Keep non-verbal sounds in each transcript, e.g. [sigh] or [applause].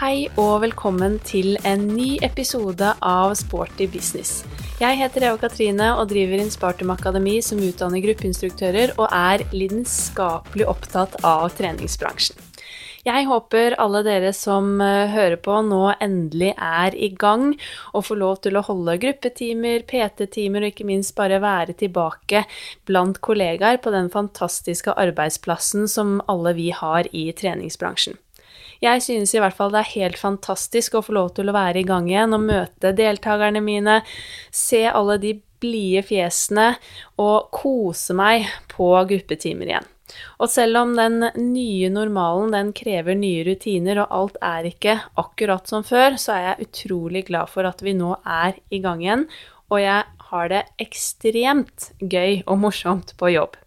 Hei og velkommen til en ny episode av Sporty business. Jeg heter Eva Katrine og driver Inspartum Akademi som utdanner gruppeinstruktører og er lidenskapelig opptatt av treningsbransjen. Jeg håper alle dere som eh, hører på nå endelig er i gang og får lov til å holde gruppetimer, PT-timer og ikke minst bare være tilbake blant kollegaer på den fantastiske arbeidsplassen som alle vi har i treningsbransjen. Jeg synes i hvert fall det er helt fantastisk å få lov til å være i gang igjen og møte deltakerne mine, se alle de blide fjesene og kose meg på gruppetimer igjen. Og selv om den nye normalen den krever nye rutiner, og alt er ikke akkurat som før, så er jeg utrolig glad for at vi nå er i gang igjen, og jeg har det ekstremt gøy og morsomt på jobb.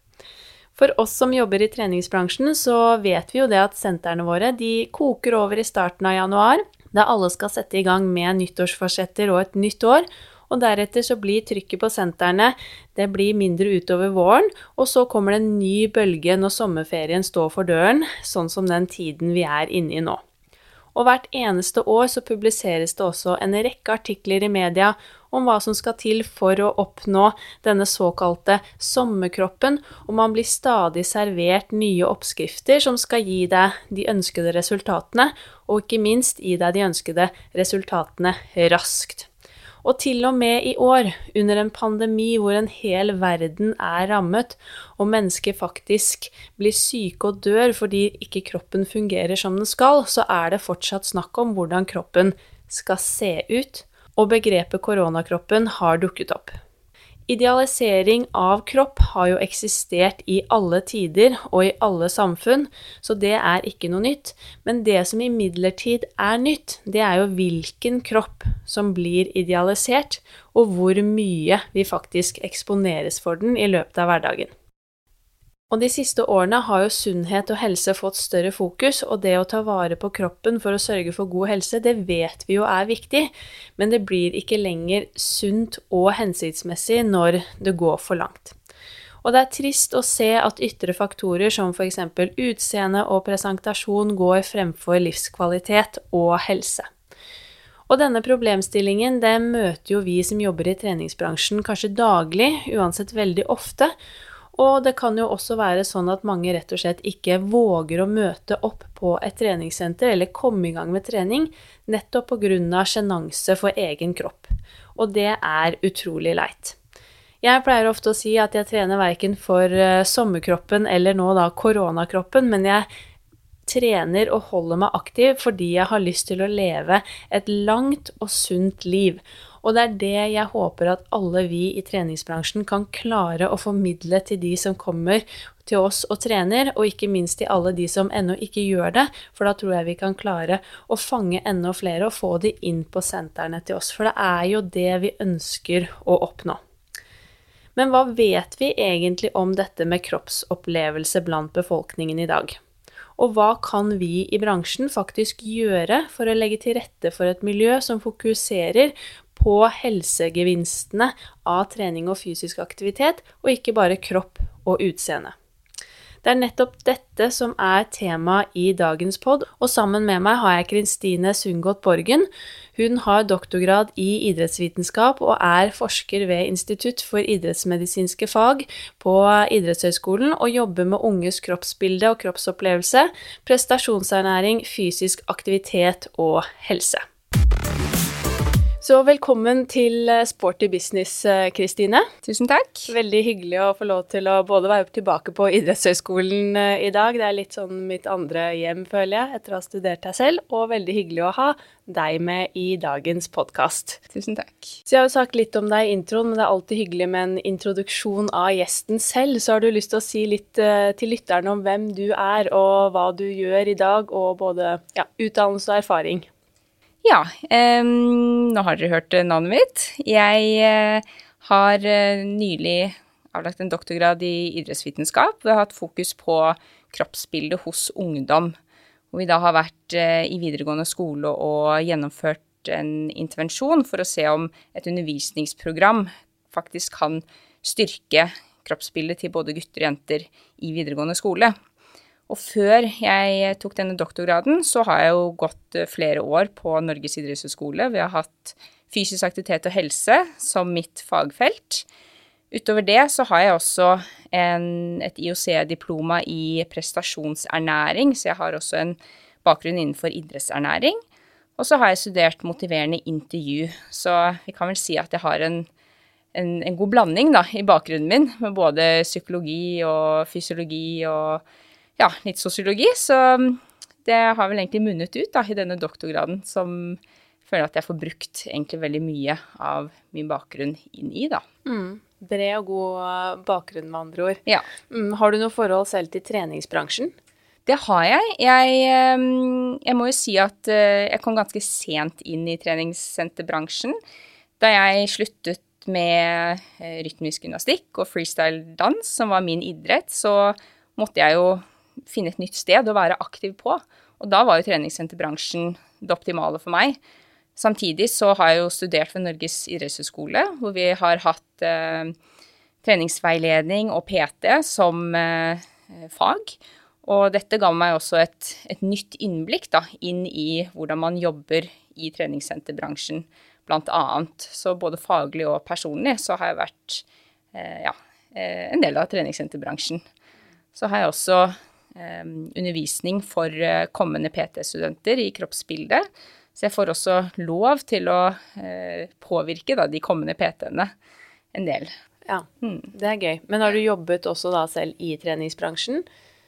For oss som jobber i treningsbransjen, så vet vi jo det at sentrene våre de koker over i starten av januar, da alle skal sette i gang med nyttårsforsetter og et nytt år. Og deretter så blir trykket på sentrene det blir mindre utover våren, og så kommer det en ny bølge når sommerferien står for døren, sånn som den tiden vi er inne i nå. Og hvert eneste år så publiseres det også en rekke artikler i media om hva som skal til for å oppnå denne såkalte sommerkroppen, og man blir stadig servert nye oppskrifter som skal gi deg de ønskede resultatene, og ikke minst gi deg de ønskede resultatene raskt. Og til og med i år, under en pandemi hvor en hel verden er rammet, og mennesker faktisk blir syke og dør fordi ikke kroppen fungerer som den skal, så er det fortsatt snakk om hvordan kroppen skal se ut og begrepet koronakroppen har dukket opp. Idealisering av kropp har jo eksistert i alle tider og i alle samfunn, så det er ikke noe nytt. Men det som imidlertid er nytt, det er jo hvilken kropp som blir idealisert, og hvor mye vi faktisk eksponeres for den i løpet av hverdagen. Og de siste årene har jo sunnhet og helse fått større fokus, og det å ta vare på kroppen for å sørge for god helse, det vet vi jo er viktig, men det blir ikke lenger sunt og hensiktsmessig når det går for langt. Og det er trist å se at ytre faktorer som f.eks. utseende og presentasjon går fremfor livskvalitet og helse. Og denne problemstillingen det møter jo vi som jobber i treningsbransjen kanskje daglig, uansett veldig ofte, og det kan jo også være sånn at mange rett og slett ikke våger å møte opp på et treningssenter eller komme i gang med trening, nettopp pga. sjenanse for egen kropp. Og det er utrolig leit. Jeg pleier ofte å si at jeg trener verken for eh, sommerkroppen eller nå da koronakroppen, men jeg trener og holder meg aktiv fordi jeg har lyst til å leve et langt og sunt liv. Og det er det jeg håper at alle vi i treningsbransjen kan klare å formidle til de som kommer til oss og trener, og ikke minst til alle de som ennå ikke gjør det, for da tror jeg vi kan klare å fange enda flere og få de inn på sentrene til oss. For det er jo det vi ønsker å oppnå. Men hva vet vi egentlig om dette med kroppsopplevelse blant befolkningen i dag? Og hva kan vi i bransjen faktisk gjøre for å legge til rette for et miljø som fokuserer på helsegevinstene av trening og fysisk aktivitet, og ikke bare kropp og utseende. Det er nettopp dette som er tema i dagens pod, og sammen med meg har jeg Kristine Sundgodt Borgen. Hun har doktorgrad i idrettsvitenskap og er forsker ved Institutt for idrettsmedisinske fag på Idrettshøgskolen og jobber med unges kroppsbilde og kroppsopplevelse, prestasjonsernæring, fysisk aktivitet og helse. Så velkommen til eh, Sporty business, eh, Kristine. Tusen takk. Veldig hyggelig å få lov til å både være tilbake på idrettshøyskolen eh, i dag, det er litt sånn mitt andre hjem, føler jeg, etter å ha studert her selv, og veldig hyggelig å ha deg med i dagens podkast. Tusen takk. Så jeg har jo sagt litt om deg i introen, men det er alltid hyggelig med en introduksjon av gjesten selv. Så har du lyst til å si litt til lytterne om hvem du er, og hva du gjør i dag, og både ja, utdannelse og erfaring. Ja, um, nå har dere hørt navnet mitt. Jeg uh, har uh, nylig avlagt en doktorgrad i idrettsvitenskap. Vi har hatt fokus på kroppsbildet hos ungdom. Hvor vi da har vært i videregående skole og gjennomført en intervensjon for å se om et undervisningsprogram faktisk kan styrke kroppsbildet til både gutter og jenter i videregående skole. Og før jeg tok denne doktorgraden, så har jeg jo gått flere år på Norges idrettshøgskole. Vi har hatt fysisk aktivitet og helse som mitt fagfelt. Utover det så har jeg også en, et IOC-diploma i prestasjonsernæring, så jeg har også en bakgrunn innenfor idrettsernæring. Og så har jeg studert motiverende intervju, så vi kan vel si at jeg har en, en, en god blanding da, i bakgrunnen min, med både psykologi og fysiologi og ja, litt sosiologi. Så det har vel egentlig munnet ut da, i denne doktorgraden som føler at jeg får brukt egentlig veldig mye av min bakgrunn inn i, da. Mm. Bred og god eh, bakgrunn, med andre ord. Ja. Mm, har du noe forhold selv til treningsbransjen? Det har jeg. Jeg, eh, jeg må jo si at eh, jeg kom ganske sent inn i treningssenterbransjen. Da jeg sluttet med rytmisk gymnastikk og freestyle-dans, som var min idrett, så måtte jeg jo finne et nytt sted å være aktiv på. Og da var jo treningssenterbransjen det optimale for meg. Samtidig så har jeg jo studert ved Norges idrettshøgskole, hvor vi har hatt eh, treningsveiledning og PT som eh, fag. Og dette ga meg også et, et nytt innblikk da, inn i hvordan man jobber i treningssenterbransjen, annet. Så både faglig og personlig så har jeg vært eh, ja, eh, en del av treningssenterbransjen. Så har jeg også undervisning for eh, kommende PT-studenter i kroppsbildet så jeg får også lov til å eh, påvirke da, de kommende PT-ene en del. Ja, mm. det er gøy. Men har du jobbet også da selv i treningsbransjen?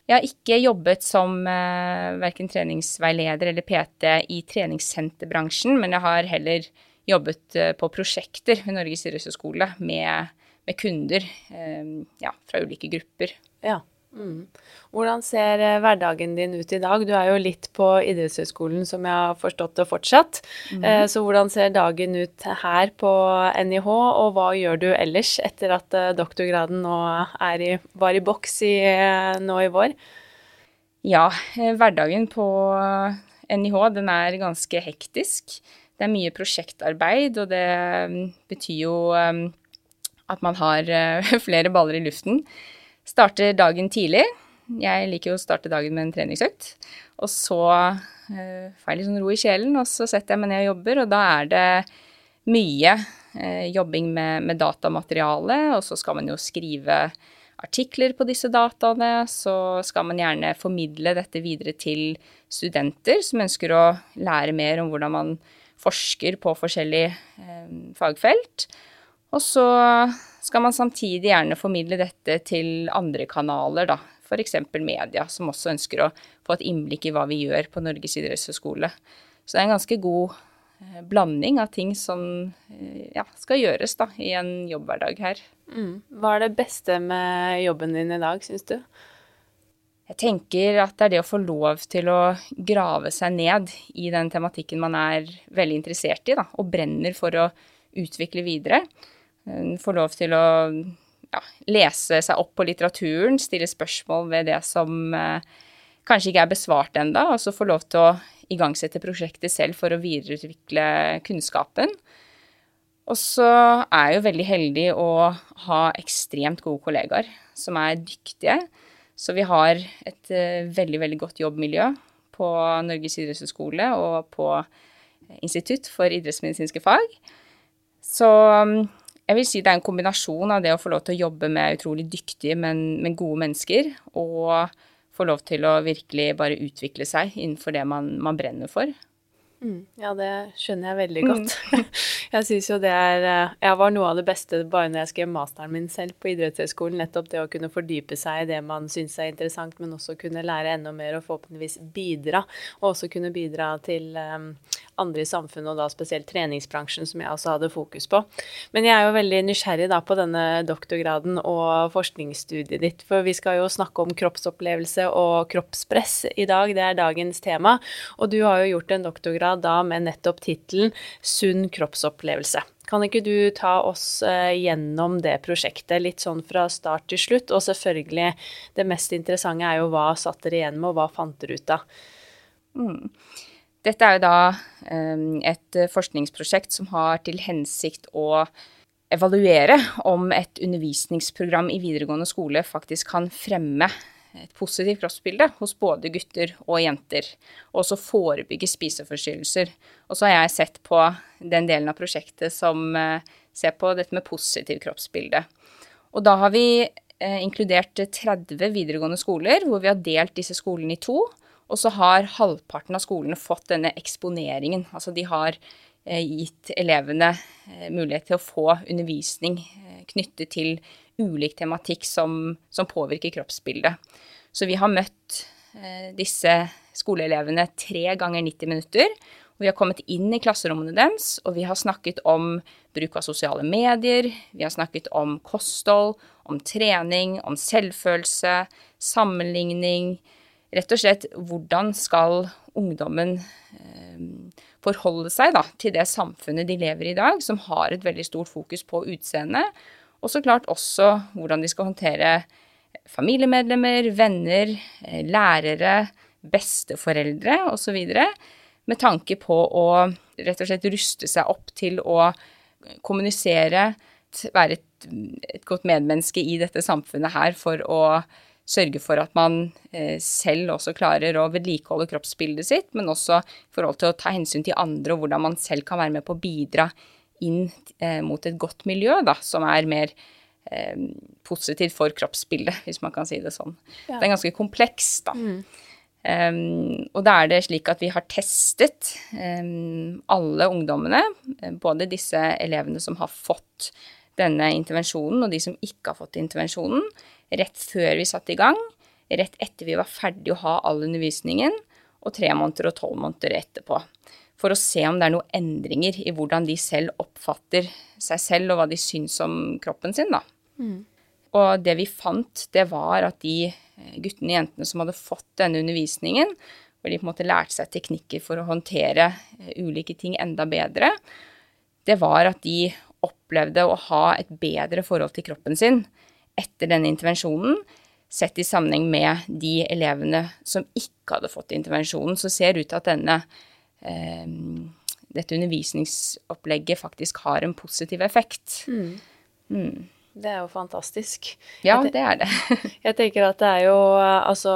Jeg har ikke jobbet som eh, verken treningsveileder eller PT i treningssenterbransjen, men jeg har heller jobbet eh, på prosjekter ved Norges idrettshøgskole med, med, kunder eh, ja, fra ulike grupper. Ja. Mm. Hvordan ser eh, hverdagen din ut i dag? Du er jo litt på idrettshøyskolen, som jeg har forstått det fortsatt. Mm. Så hvordan ser dagen ut her på NIH, og hva gjør du ellers etter at eh, doktorgraden nå i, var i boks i, nå i vår? Ja, hverdagen på NIH den er ganske hektisk. Det er mye prosjektarbeid, og det mm, betyr jo at man har [laughs] flere baller i luften. Starter dagen tidlig. Jeg liker jo å starte dagen med en treningsøkt. Og så uh, får jeg litt sånn ro i kjelen, og så setter jeg meg ned og jobber. Og da er det mye uh, jobbing med, med datamateriale, og så skal man jo skrive artikler på disse dataene. Så skal man gjerne formidle dette videre til studenter som ønsker å lære mer om hvordan man forsker på forskjellige eh, fagfelt. Og så skal man samtidig gjerne formidle dette til andre kanaler, da. F.eks. media, som også ønsker å få et innblikk i hva vi gjør på Norges idrettshøgskole. Så det er en ganske god eh, blanding av ting som eh, ja, skal gjøres da, i en jobbhverdag her. Mm. Hva er det beste med jobben din i dag, syns du? Jeg tenker at det er det å få lov til å grave seg ned i den tematikken man er veldig interessert i, da, og brenner for å utvikle videre. Få lov til å ja, lese seg opp på litteraturen, stille spørsmål ved det som eh, kanskje ikke er besvart ennå, og så få lov til å igangsette prosjektet selv for å videreutvikle kunnskapen. Og så er jeg jo veldig heldig å ha ekstremt gode kollegaer som er dyktige. Så vi har et uh, veldig, veldig godt jobbmiljø på Norges idrettshøgskole og på Institutt for idrettsmedisinske fag. Så um, jeg vil si det er en kombinasjon av det å få lov til å jobbe med utrolig dyktige, men, men gode mennesker, og få lov til å virkelig bare utvikle seg innenfor det man, man brenner for. Mm, ja, det skjønner jeg veldig godt. Mm. [laughs] jeg syns jo det er eh, Jeg var noe av det beste bare når jeg skrev masteren min selv på idrettshøyskolen. Nettopp det å kunne fordype seg i det man syns er interessant, men også kunne lære enda mer og forhåpentligvis bidra. Og også kunne bidra til um, andre i samfunnet, og da spesielt treningsbransjen, som jeg også hadde fokus på. Men jeg er jo veldig nysgjerrig da på denne doktorgraden og forskningsstudiet ditt, for vi skal jo snakke om kroppsopplevelse og kroppspress i dag. Det er dagens tema. Og du har jo gjort en doktorgrad da med nettopp tittelen 'Sunn kroppsopplevelse'. Kan ikke du ta oss uh, gjennom det prosjektet, litt sånn fra start til slutt? Og selvfølgelig, det mest interessante er jo hva satt dere igjen med, og hva fant dere ut av? Mm. Dette er jo da um, et forskningsprosjekt som har til hensikt å evaluere om et undervisningsprogram i videregående skole faktisk kan fremme et positivt kroppsbilde hos både gutter og jenter. Og også forebygge spiseforstyrrelser. Og så har jeg sett på den delen av prosjektet som eh, ser på dette med positivt kroppsbilde. Og da har vi eh, inkludert 30 videregående skoler, hvor vi har delt disse skolene i to. Og så har halvparten av skolene fått denne eksponeringen. Altså de har eh, gitt elevene mulighet til å få undervisning knyttet til ulik tematikk som, som påvirker kroppsbildet. Så vi har møtt eh, disse skoleelevene tre ganger 90 minutter. Og vi har kommet inn i klasserommene deres, og vi har snakket om bruk av sosiale medier, vi har snakket om kosthold, om trening, om selvfølelse, sammenligning, rett og slett hvordan skal ungdommen eh, forholde seg da, til det samfunnet de lever i i dag, som har et veldig stort fokus på utseende, og så klart også hvordan de skal håndtere familiemedlemmer, venner, eh, lærere, besteforeldre osv. Med tanke på å rett og slett ruste seg opp til å kommunisere, være et, et godt medmenneske i dette samfunnet her for å sørge for at man eh, selv også klarer å vedlikeholde kroppsbildet sitt, men også i forhold til å ta hensyn til andre og hvordan man selv kan være med på å bidra inn eh, mot et godt miljø, da, som er mer eh, positivt for kroppsbildet, hvis man kan si det sånn. Ja. Det er ganske komplekst, da. Mm. Um, og da er det slik at vi har testet um, alle ungdommene, eh, både disse elevene som har fått denne intervensjonen, og de som ikke har fått intervensjonen, rett før vi satte i gang, rett etter vi var ferdig å ha all undervisningen, og tre måneder og tolv måneder etterpå. For å se om det er noen endringer i hvordan de selv oppfatter seg selv, og hva de syns om kroppen sin, da. Mm. Og det vi fant, det var at de eh, guttene og jentene som hadde fått denne undervisningen, hvor de på en måte lærte seg teknikker for å håndtere eh, ulike ting enda bedre, det var at de opplevde å ha et bedre forhold til kroppen sin etter denne intervensjonen, sett i sammenheng med de elevene som ikke hadde fått intervensjonen, så ser det ut til at denne, dette undervisningsopplegget faktisk har en positiv effekt. Mm. Mm. Det er jo fantastisk. Ja, det er det. [laughs] jeg tenker at det er jo altså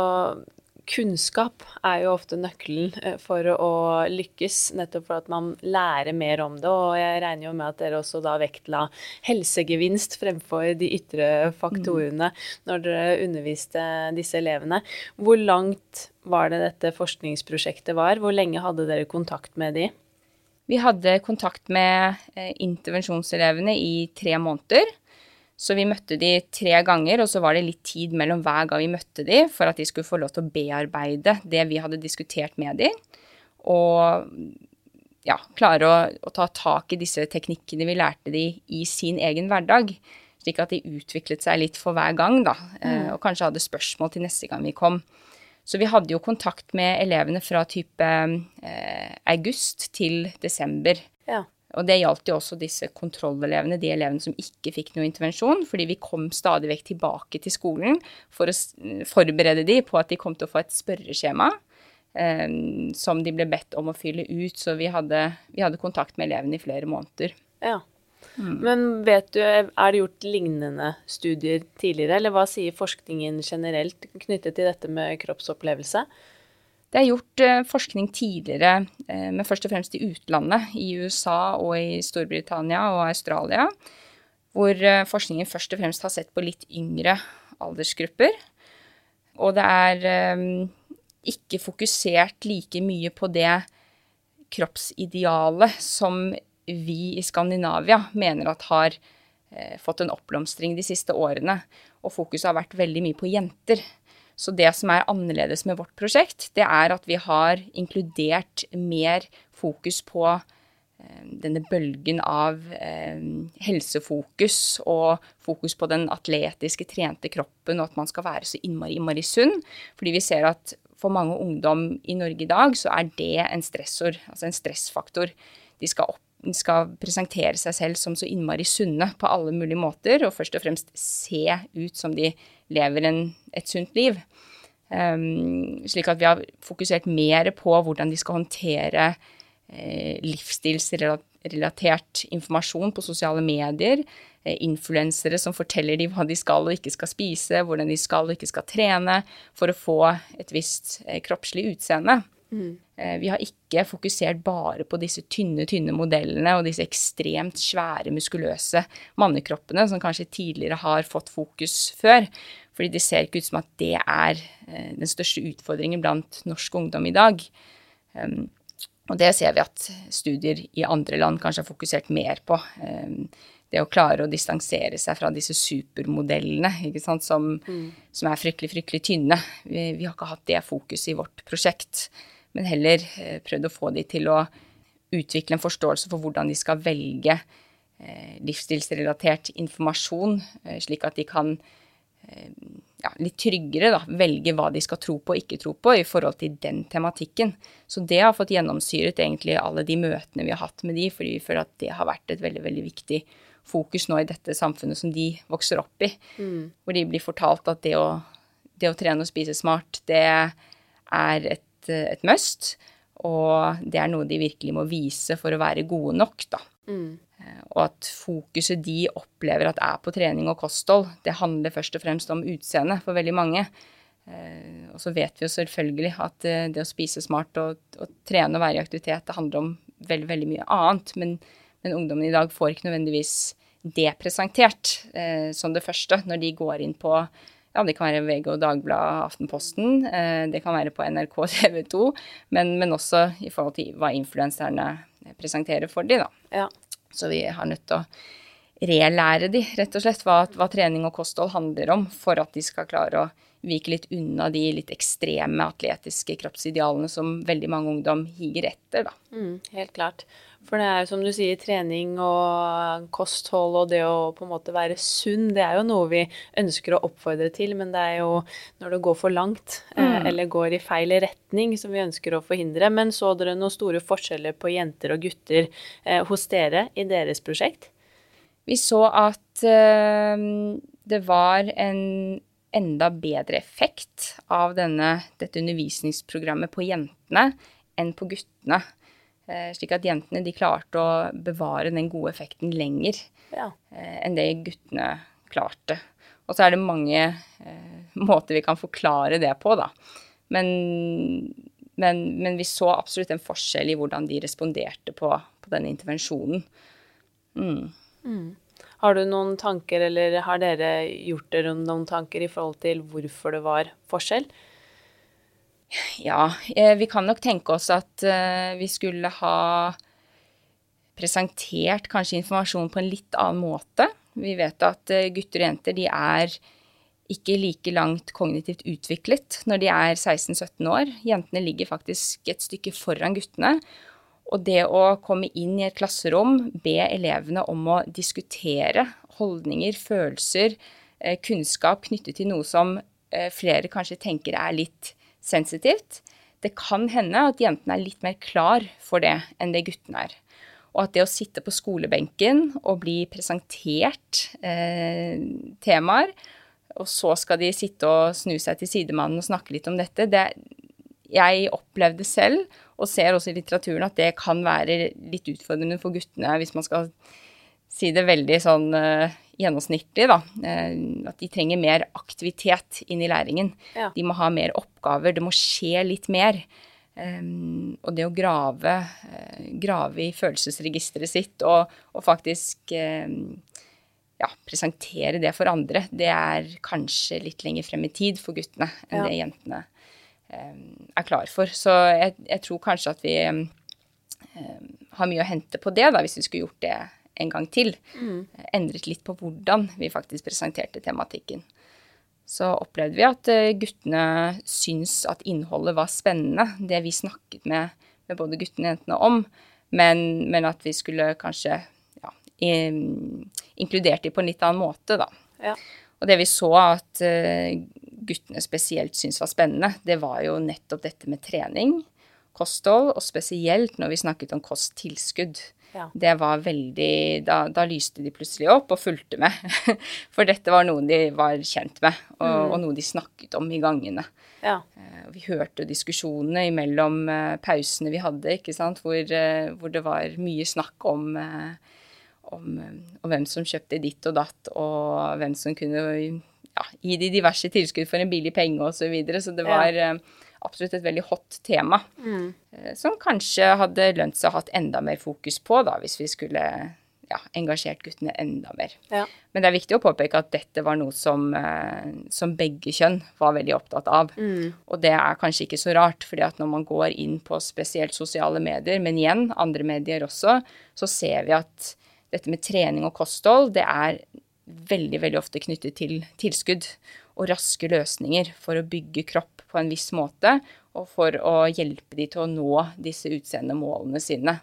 kunnskap er jo ofte nøkkelen eh, for å lykkes, nettopp for at man lærer mer om det. Og jeg regner jo med at dere også da vektla helsegevinst fremfor de ytre faktorene mm. når dere underviste disse elevene. Hvor langt var det dette forskningsprosjektet var? Hvor lenge hadde dere kontakt med de? Vi hadde kontakt med eh, intervensjonselevene i tre måneder. Så vi møtte de tre ganger, og så var det litt tid mellom hver gang vi møtte de, for at de skulle få lov til å bearbeide det vi hadde diskutert med de, og ja, klare å, å ta tak i disse teknikkene vi lærte de i sin egen hverdag. Slik at de utviklet seg litt for hver gang, da, eh, mm. og kanskje hadde spørsmål til neste gang vi kom. Så vi hadde jo kontakt med elevene fra type eh, august til desember. Ja. Og det gjaldt jo også disse kontrollelevene, de elevene som ikke fikk noe intervensjon, fordi vi kom stadig vekk tilbake til skolen for å forberede de på at de kom til å få et spørreskjema eh, som de ble bedt om å fylle ut. Så vi hadde, vi hadde kontakt med elevene i flere måneder. Ja. Mm. Men vet du, er det gjort lignende studier tidligere, eller hva sier forskningen generelt knyttet til dette med kroppsopplevelse? Det er gjort eh, forskning tidligere, eh, men først og fremst i utlandet, i USA og i Storbritannia og Australia, hvor eh, forskningen først og fremst har sett på litt yngre aldersgrupper. Og det er ikke fokusert like mye på det kroppsidealet som vi i Skandinavia mener at har fått en oppblomstring de siste årene. Og fokuset har vært veldig mye på jenter. Så det som er annerledes med vårt prosjekt, det er at vi har inkludert mer fokus på eh, denne bølgen av eh, helsefokus og fokus på den atletiske, trente kroppen, og at man skal være så innmari, innmari sunn. Fordi vi ser at for mange ungdom i Norge i dag, så er det en stressor, altså en stressfaktor. De skal, opp, skal presentere seg selv som så innmari sunne på alle mulige måter, og først og fremst se ut som de lever en, et sunt liv. Um, slik at vi har fokusert mer på hvordan de skal håndtere eh, livsstilsrelatert informasjon på sosiale medier. Eh, influensere som forteller dem hva de skal og ikke skal spise, hvordan de skal og ikke skal trene for å få et visst eh, kroppslig utseende. Mm. Vi har ikke fokusert bare på disse tynne, tynne modellene og disse ekstremt svære, muskuløse mannekroppene som kanskje tidligere har fått fokus før. Fordi det ser ikke ut som at det er den største utfordringen blant norsk ungdom i dag. Ehm, og det ser vi at studier i andre land kanskje har fokusert mer på. Ehm, det å klare å distansere seg fra disse supermodellene som, mm. som er fryktelig, fryktelig tynne. Vi, vi, har ikke hatt det fokuset i vårt prosjekt, men heller eh, prøvd å få de til å utvikle en forståelse for hvordan de skal velge eh, livsstilsrelatert informasjon, eh, slik at de kan ja, litt tryggere da, velge hva de skal tro på og ikke tro på i forhold til den tematikken. Så det har fått gjennomsyret egentlig alle de møtene vi har hatt med de, fordi vi føler at det har vært et veldig, veldig viktig fokus nå i dette samfunnet som de vokser opp i. Mm. Hvor de blir fortalt at det å, det å, trene og spise smart, det er et, et must. Og det er noe de virkelig må vise for å være gode nok, da. Mm. Eh, og at fokuset de opplever at er på trening og kosthold, det handler først og fremst om utseende for veldig mange. Eh, og så vet vi jo selvfølgelig at eh, det å spise smart og, og trene og være i aktivitet, det handler om veldig, veldig mye annet. Men, men ungdommen i dag får ikke nødvendigvis det presentert eh, som det første når de går inn på ja, det kan være VG og Dagbladet, Aftenposten, eh, det kan være på NRK TV 2, men, men, også i forhold til hva influenserne presenterer for de, da. Ja. Så vi har nødt til å relære de, rett og slett, hva, hva, trening og kosthold handler om, for at de skal klare å vike litt unna de litt ekstreme atletiske kroppsidealene som veldig mange ungdom higer etter, da. Mm, helt klart. For det er jo som du sier, trening og kosthold og det å på en måte være sunn, det er jo noe vi ønsker å oppfordre til, men det er jo når det går for langt eh, mm. eller går i feil retning som vi ønsker å forhindre. Men så dere noen store forskjeller på jenter og gutter eh, hos dere i deres prosjekt? Vi så at eh, det var en enda bedre effekt av denne, dette undervisningsprogrammet på jentene enn på guttene. Eh, slik at jentene de klarte å bevare den gode effekten lenger ja. Eh, enn det guttene klarte. Og så er det mange eh, måter vi kan forklare det på, da. Men, men, men, vi så absolutt en forskjell i hvordan de responderte på, på denne intervensjonen. Mm. Mm. Har du noen tanker, eller har dere gjort dere noen tanker i forhold til hvorfor det var forskjell? Ja, eh, vi kan nok tenke oss at eh, vi skulle ha presentert kanskje informasjon på en litt annen måte. Vi vet at eh, gutter og jenter de er ikke like langt kognitivt utviklet når de er 16-17 år. Jentene ligger faktisk et stykke foran guttene. Og det å komme inn i et klasserom, be elevene om å diskutere holdninger, følelser, kunnskap knyttet til noe som flere kanskje tenker er litt sensitivt. Det kan hende at jentene er litt mer klar for det enn det guttene er. Og at det å sitte på skolebenken og bli presentert eh, temaer, og så skal de sitte og snu seg til sidemannen og snakke litt om dette, det, jeg opplevde selv, og ser også i litteraturen, at det kan være litt utfordrende for guttene hvis man skal si det veldig sånn uh, gjennomsnittlig, da. Uh, at de trenger mer aktivitet inn i læringen. Ja. De må ha mer oppgaver. Det må skje litt mer. Um, og det å grave, uh, grave i følelsesregisteret sitt og, og faktisk ja, presentere det for andre, det er kanskje litt lenger frem i tid for guttene enn ja. det jentene er klar for. Så jeg, jeg, tror kanskje at vi har mye å hente på det, da, hvis vi skulle gjort det en gang til. Mm. Endret litt på hvordan vi faktisk presenterte tematikken. Så opplevde vi at eh, guttene syns at innholdet var spennende, det vi snakket med, med både guttene og jentene om, men, men at vi skulle kanskje ja, inkludert dem på en litt annen måte, da. Ja. Og det vi så at guttene spesielt syntes var spennende, det var jo nettopp dette med trening, kosthold, og spesielt når vi snakket om kosttilskudd. Ja. Det var veldig da, da, lyste de plutselig opp og fulgte med. [laughs] For dette var noe de var kjent med, og, mm. og noe de snakket om i gangene. Ja. Uh, vi hørte diskusjonene mellom uh, pausene vi hadde, ikke sant, hvor, uh, hvor det var mye snakk om om, om, hvem som kjøpte ditt og datt, og hvem som kunne ja, gi de diverse tilskudd for en billig penge osv. Så, videre. så det var ja. uh, absolutt et veldig hot tema. Mm. Uh, som kanskje hadde lønt seg å hatt enda mer fokus på, da, hvis vi skulle ja, engasjert guttene enda mer. Ja. Men det er viktig å påpeke at dette var noe som, uh, som begge kjønn var veldig opptatt av. Mm. Og det er kanskje ikke så rart, fordi at når man går inn på spesielt sosiale medier, men igjen andre medier også, så ser vi at dette med trening og kosthold, det er veldig, veldig ofte knyttet til tilskudd og raske løsninger for å bygge kropp på en viss måte, og for å hjelpe de til å nå disse utseende målene sine.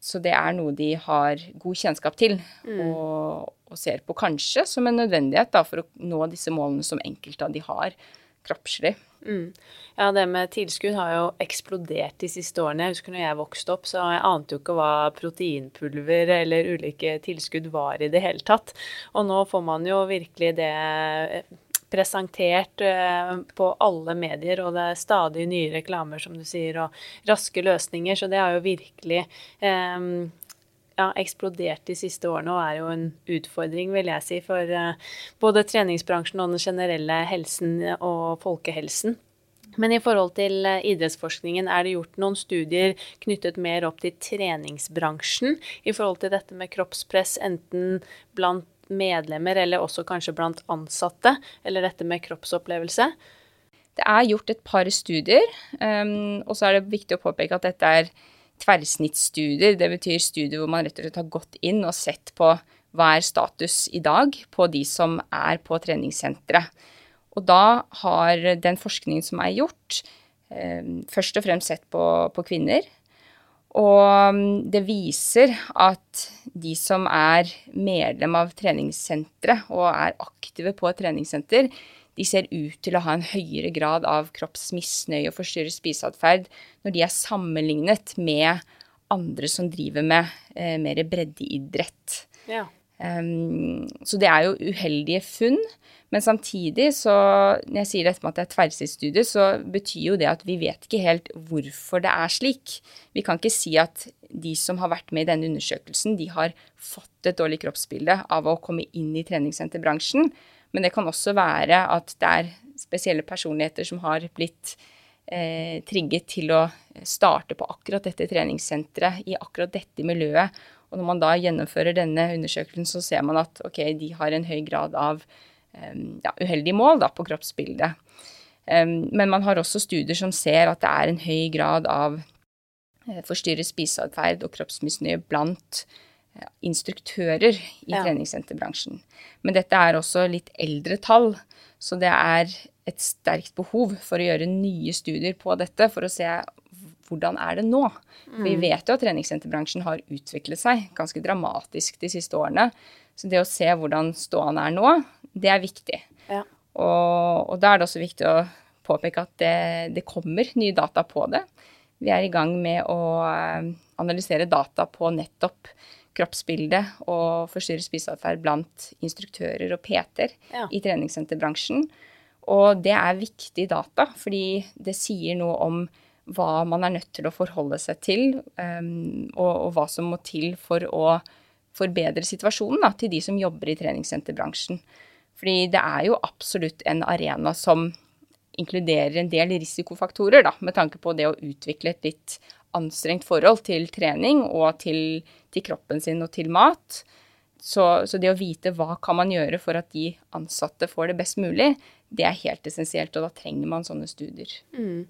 Så det er noe de har god kjennskap til, mm. og, og, ser på kanskje som en nødvendighet da, for å nå disse målene som enkelte av de har kroppslig. Mm. Ja, det med tilskudd har jo eksplodert de siste årene. Jeg husker når jeg vokste opp, så jeg ante jo ikke hva proteinpulver eller ulike tilskudd var i det hele tatt. Og nå får man jo virkelig det eh, presentert eh, på alle medier, og det er stadig nye reklamer, som du sier, og raske løsninger. Så det har jo virkelig um, ja, eksplodert de siste årene og er jo en utfordring, vil jeg si, for uh, både treningsbransjen og den generelle helsen og folkehelsen. Men i forhold til uh, idrettsforskningen, er det gjort noen studier knyttet mer opp til treningsbransjen i forhold til dette med kroppspress, enten blant medlemmer eller også kanskje blant ansatte, eller dette med kroppsopplevelse? Det er gjort et par studier, um, og så er det viktig å påpeke at dette er tverrsnittsstudier. Det betyr studier hvor man rett og slett har gått inn og sett på hva er status i dag på de som er på treningssenteret. Og da har den forskningen som er gjort, eh, først og fremst sett på, på kvinner. Og mm, det viser at de som er medlem av treningssenteret og er aktive på et treningssenter, de ser ut til å ha en høyere grad av kroppsmisnøye og forstyrret spiseatferd når de er sammenlignet med andre som driver med eh, mer breddeidrett. Ja. Um, så det er jo uheldige funn. Men samtidig, så når jeg sier dette med at det er tverrsidsstudie, så betyr jo det at vi vet ikke helt hvorfor det er slik. Vi kan ikke si at de som har vært med i denne undersøkelsen, de har fått et dårlig kroppsbilde av å komme inn i treningssenterbransjen. Men det kan også være at det er spesielle personligheter som har blitt eh, trigget til å starte på akkurat dette treningssenteret, i akkurat dette miljøet. Og når man da gjennomfører denne undersøkelsen, så ser man at ok, de har en høy grad av eh, ja, uheldige mål da, på kroppsbildet. Um, men man har også studier som ser at det er en høy grad av eh, forstyrret spiseatferd og kroppsmisnøye blant instruktører i ja. treningssenterbransjen. Men dette er også litt eldre tall, så det er et sterkt behov for å gjøre nye studier på dette for å se hvordan er det nå. Mm. Vi vet jo at treningssenterbransjen har utviklet seg ganske dramatisk de siste årene. Så det å se hvordan stående er nå, det er viktig. Ja. Og, og, da er det også viktig å påpeke at det, det kommer nye data på det. Vi er i gang med å eh, analysere data på nettopp kroppsbilde og forstyrret spiseatferd blant instruktører og PT-er ja. i treningssenterbransjen. Og det er viktig data, fordi det sier noe om hva man er nødt til å forholde seg til, um, og, og, hva som må til for å forbedre situasjonen da, til de som jobber i treningssenterbransjen. Fordi det er jo absolutt en arena som inkluderer en del risikofaktorer, da, med tanke på det å utvikle et litt anstrengt forhold til trening og til, til kroppen sin og til mat. Så, så, det å vite hva kan man gjøre for at de ansatte får det best mulig, det er helt essensielt, og da trenger man sånne studier. Mm.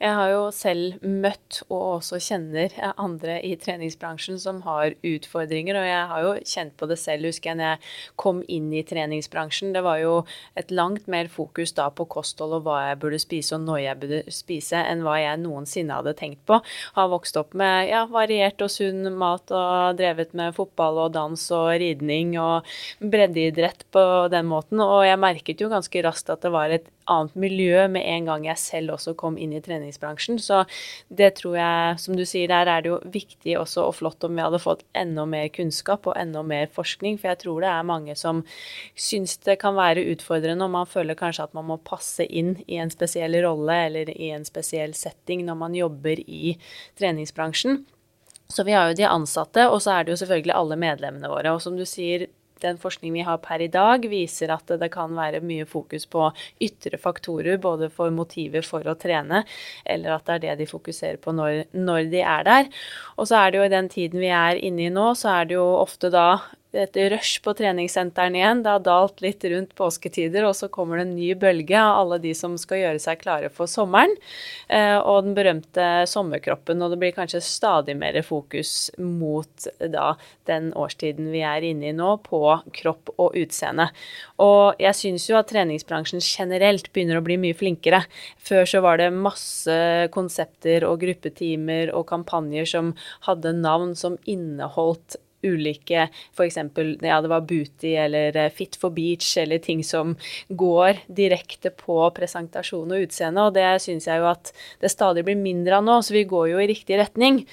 Jeg har jo selv møtt og også kjenner andre i treningsbransjen som har utfordringer, og jeg har jo kjent på det selv, husker jeg, når jeg kom inn i treningsbransjen. Det var jo et langt mer fokus da på kosthold og hva jeg burde spise og når jeg burde spise, enn hva jeg noensinne hadde tenkt på. Har vokst opp med ja, variert og sunn mat og drevet med fotball og dans og ridning og breddeidrett på den måten, og jeg merket jo ganske raskt at det var et annet miljø med en gang jeg selv også kom inn i treningsbransjen treningsbransjen. Så det tror jeg, som du sier, der er det jo viktig også og flott om vi hadde fått enda mer kunnskap og enda mer forskning. For jeg tror det er mange som syns det kan være utfordrende og man føler kanskje at man må passe inn i en spesiell rolle eller i en spesiell setting når man jobber i treningsbransjen. Så vi har jo de ansatte, og så er det jo selvfølgelig alle medlemmene våre. Og som du sier, den forskningen vi har per i dag, viser at det kan være mye fokus på ytre faktorer, både for motiver for å trene, eller at det er det de fokuserer på når, når de er der. Og så er det jo i den tiden vi er inne i nå, så er det jo ofte da et rush på treningssentrene igjen. Det har dalt litt rundt påsketider, og så kommer det en ny bølge av alle de som skal gjøre seg klare for sommeren. Eh, og den berømte sommerkroppen, og det blir kanskje stadig mer fokus mot da den årstiden vi er inne i nå, på kropp og utseende. Og jeg syns jo at treningsbransjen generelt begynner å bli mye flinkere. Før så var det masse konsepter og gruppetimer og kampanjer som hadde navn som inneholdt ulike F.eks. ja, det var booty eller eh, fit for beach eller ting som går direkte på presentasjon og utseende, og det syns jeg jo at det stadig blir mindre av nå, så vi går jo i riktig retning.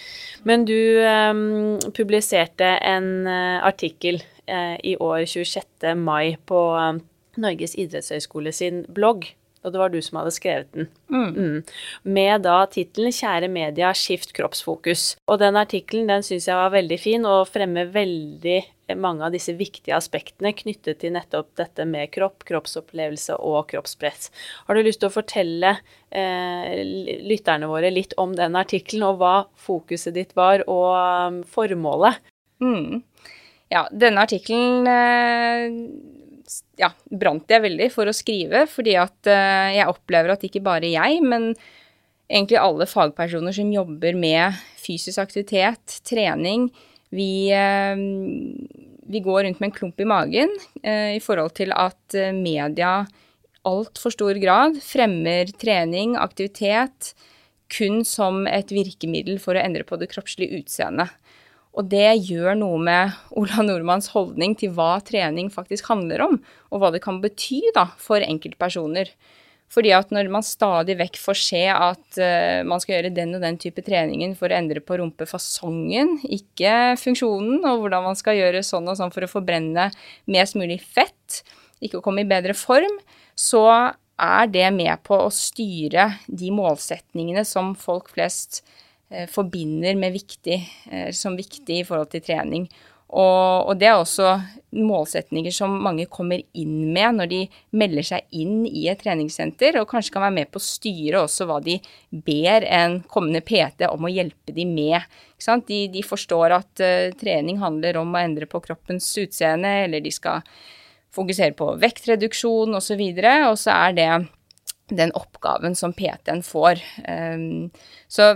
Men du um, publiserte en uh, artikkel uh, i år 26. mai på um, Norges idrettshøgskole sin blogg og det var du som hadde skrevet den. Mm. Mm. Med da tittelen 'Kjære media, skift kroppsfokus'. Og den artikkelen den syns jeg var veldig fin, og fremmer veldig mange av disse viktige aspektene knyttet til nettopp dette med kropp, kroppsopplevelse og kroppspress. Har du lyst til å fortelle eh, lytterne våre litt om den artikkelen, og hva fokuset ditt var, og um, formålet? Mm. Ja, denne artikkelen eh ja, brant jeg veldig for å skrive, fordi at uh, jeg opplever at ikke bare jeg, men egentlig alle fagpersoner som jobber med fysisk aktivitet, trening, vi, uh, vi går rundt med en klump i magen uh, i forhold til at media altfor stor grad fremmer trening, aktivitet, kun som et virkemiddel for å endre på det kroppslige utseendet. Og det gjør noe med Ola Nordmanns holdning til hva trening faktisk handler om, og hva det kan bety da, for enkeltpersoner. Fordi at når man stadig vekk får se at uh, man skal gjøre den og den type treningen for å endre på rumpefasongen, ikke funksjonen, og hvordan man skal gjøre sånn og sånn for å forbrenne mest mulig fett, ikke å komme i bedre form, så er det med på å styre de målsetningene som folk flest Eh, forbinder med viktig, eh, som viktig i forhold til trening. Og, og, det er også målsetninger som mange kommer inn med når de melder seg inn i et treningssenter, og kanskje kan være med på å styre også hva de ber en kommende PT om å hjelpe de med. De, de, forstår at uh, trening handler om å endre på kroppens utseende, eller de skal fokusere på vektreduksjon osv., og, så og så er det den oppgaven som PT-en får. Um, så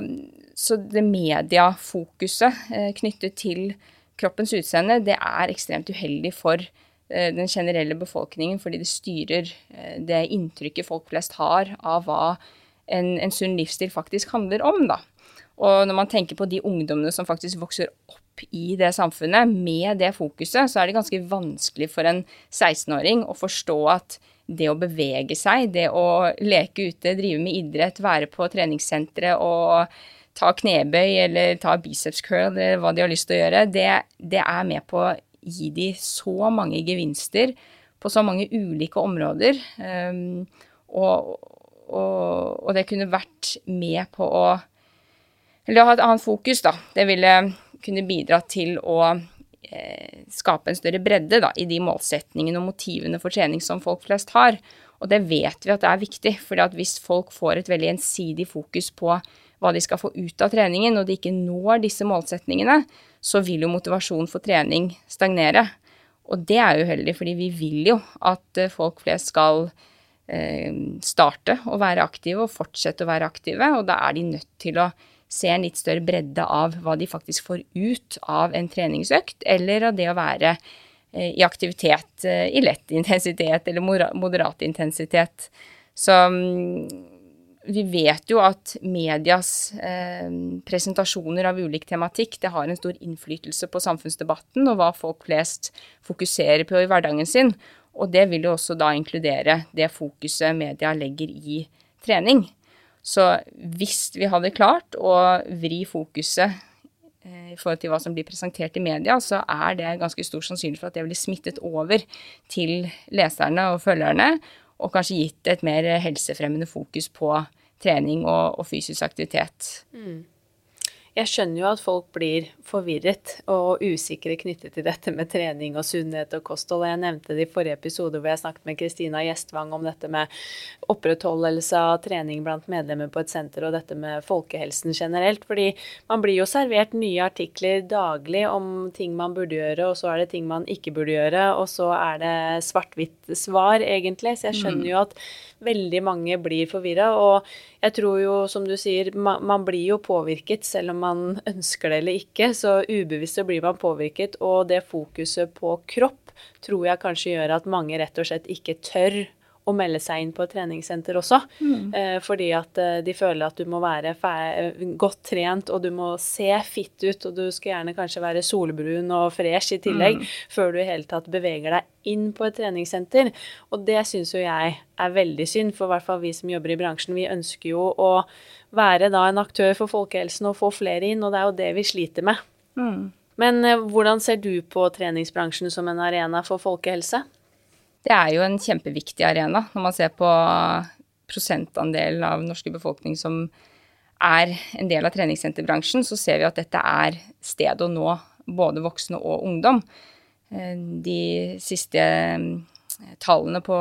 så det mediefokuset eh, knyttet til kroppens utseende, det er ekstremt uheldig for eh, den generelle befolkningen, fordi det styrer eh, det inntrykket folk flest har av hva en, en sunn livsstil faktisk handler om, da. Og når man tenker på de ungdommene som faktisk vokser opp i det samfunnet med det fokuset, så er det ganske vanskelig for en 16-åring å forstå at det å bevege seg, det å leke ute, drive med idrett, være på treningssentre og ta knebøy eller ta biceps curl eller hva de har lyst til å gjøre, det, det er med på å gi de så mange gevinster på så mange ulike områder. Um, og, og, og, det kunne vært med på å Eller å ha et annet fokus, da. Det ville kunne bidra til å eh, skape en større bredde da, i de målsetningene og motivene for trening som folk flest har. Og det vet vi at det er viktig, for hvis folk får et veldig ensidig fokus på hva de skal få ut av treningen, og de ikke når disse målsetningene, så vil jo motivasjonen for trening stagnere. Og det er uheldig, fordi vi vil jo at eh, folk flest skal eh, starte å være aktive og fortsette å være aktive, og da er de nødt til å se en litt større bredde av hva de faktisk får ut av en treningsøkt, eller av det å være eh, i aktivitet i lett intensitet eller moderat intensitet. Så mm, vi vet jo at medias eh, presentasjoner av ulik tematikk det har en stor innflytelse på samfunnsdebatten og hva folk flest fokuserer på i hverdagen sin. Og det vil jo også da inkludere det fokuset media legger i trening. Så hvis vi hadde klart å vri fokuset eh, i forhold til hva som blir presentert i media, så er det ganske stor sannsynlighet for at det blir smittet over til leserne og følgerne, og kanskje gitt et mer helsefremmende fokus på trening og, og fysisk aktivitet. Mm. Jeg skjønner jo at folk blir forvirret og usikre knyttet til dette med trening og sunnhet og kosthold. Jeg nevnte det i forrige episode hvor jeg snakket med Kristina Gjestvang om dette med opprettholdelse av trening blant medlemmer på et senter og dette med folkehelsen generelt. Fordi man blir jo servert nye artikler daglig om ting man burde gjøre, og så er det ting man ikke burde gjøre, og så er det svart-hvitt svar, egentlig. Så jeg skjønner mm. jo at veldig mange blir forvirra. Og jeg tror jo, som du sier, man, man blir jo påvirket selv om man ønsker det eller ikke. Så ubevisst så blir man påvirket, og det fokuset på kropp tror jeg kanskje gjør at mange rett og slett ikke tør å melde seg inn på et treningssenter også. Mm. Eh, fordi at eh, de føler at du må være godt trent, og du må se fitt ut, og du skal gjerne kanskje være solbrun og fresh i tillegg, mm. før du i hele tatt beveger deg inn på et treningssenter. Og det syns jo jeg er veldig synd, for i hvert fall vi som jobber i bransjen, vi ønsker jo å være da en aktør for folkehelsen og få flere inn, og det er jo det vi sliter med. Mm. Men eh, hvordan ser du på treningsbransjen som en arena for folkehelse? Det er jo en kjempeviktig arena når man ser på prosentandelen av norske befolkning som er en del av treningssenterbransjen, så ser vi at dette er stedet å nå både voksne og ungdom. Eh, de siste eh, tallene på,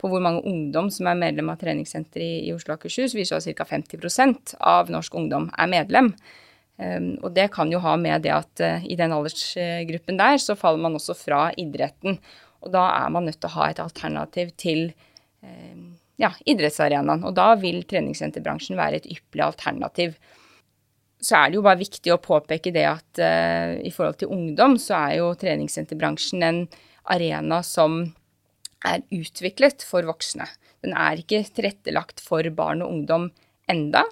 på hvor mange ungdom som er medlem av treningssenter i, i Oslo og Akershus, viser at ca. 50% av norsk ungdom er medlem. Um, og det kan jo ha med det at i den aldersgruppen der, så faller man også fra idretten. Og da er man nødt til å ha et alternativ til eh, ja, idrettsarenaen. Og da vil treningssenterbransjen være et ypperlig alternativ. Så er det jo bare viktig å påpeke det at eh, i forhold til ungdom, så er jo treningssenterbransjen en arena som er utviklet for voksne. Den er ikke tilrettelagt for barn og ungdom enda.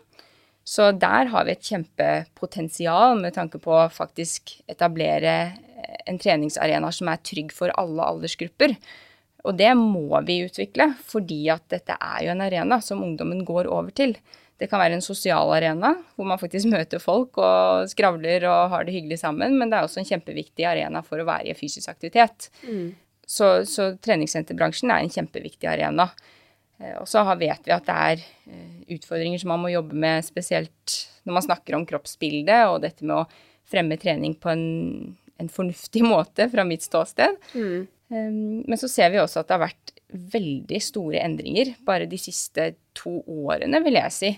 Så der har vi et kjempepotensial med tanke på å faktisk etablere en treningsarena som er trygg for alle aldersgrupper. Og det må vi utvikle, fordi at dette er jo en arena som ungdommen går over til. Det kan være en sosial arena hvor man faktisk [laughs] møter folk og skravler og har det hyggelig sammen, men det er også en kjempeviktig arena for å være i fysisk aktivitet. Mm. Så, så, treningssenterbransjen er en kjempeviktig arena. Eh, og så vet vi at det er eh, utfordringer som man må jobbe med, spesielt når man snakker om kroppsbildet og dette med å fremme trening på en en fornuftig [laughs] måte fra mitt ståsted. Mm. Men så ser vi også at det har vært veldig store endringer bare de siste to årene, vil jeg si.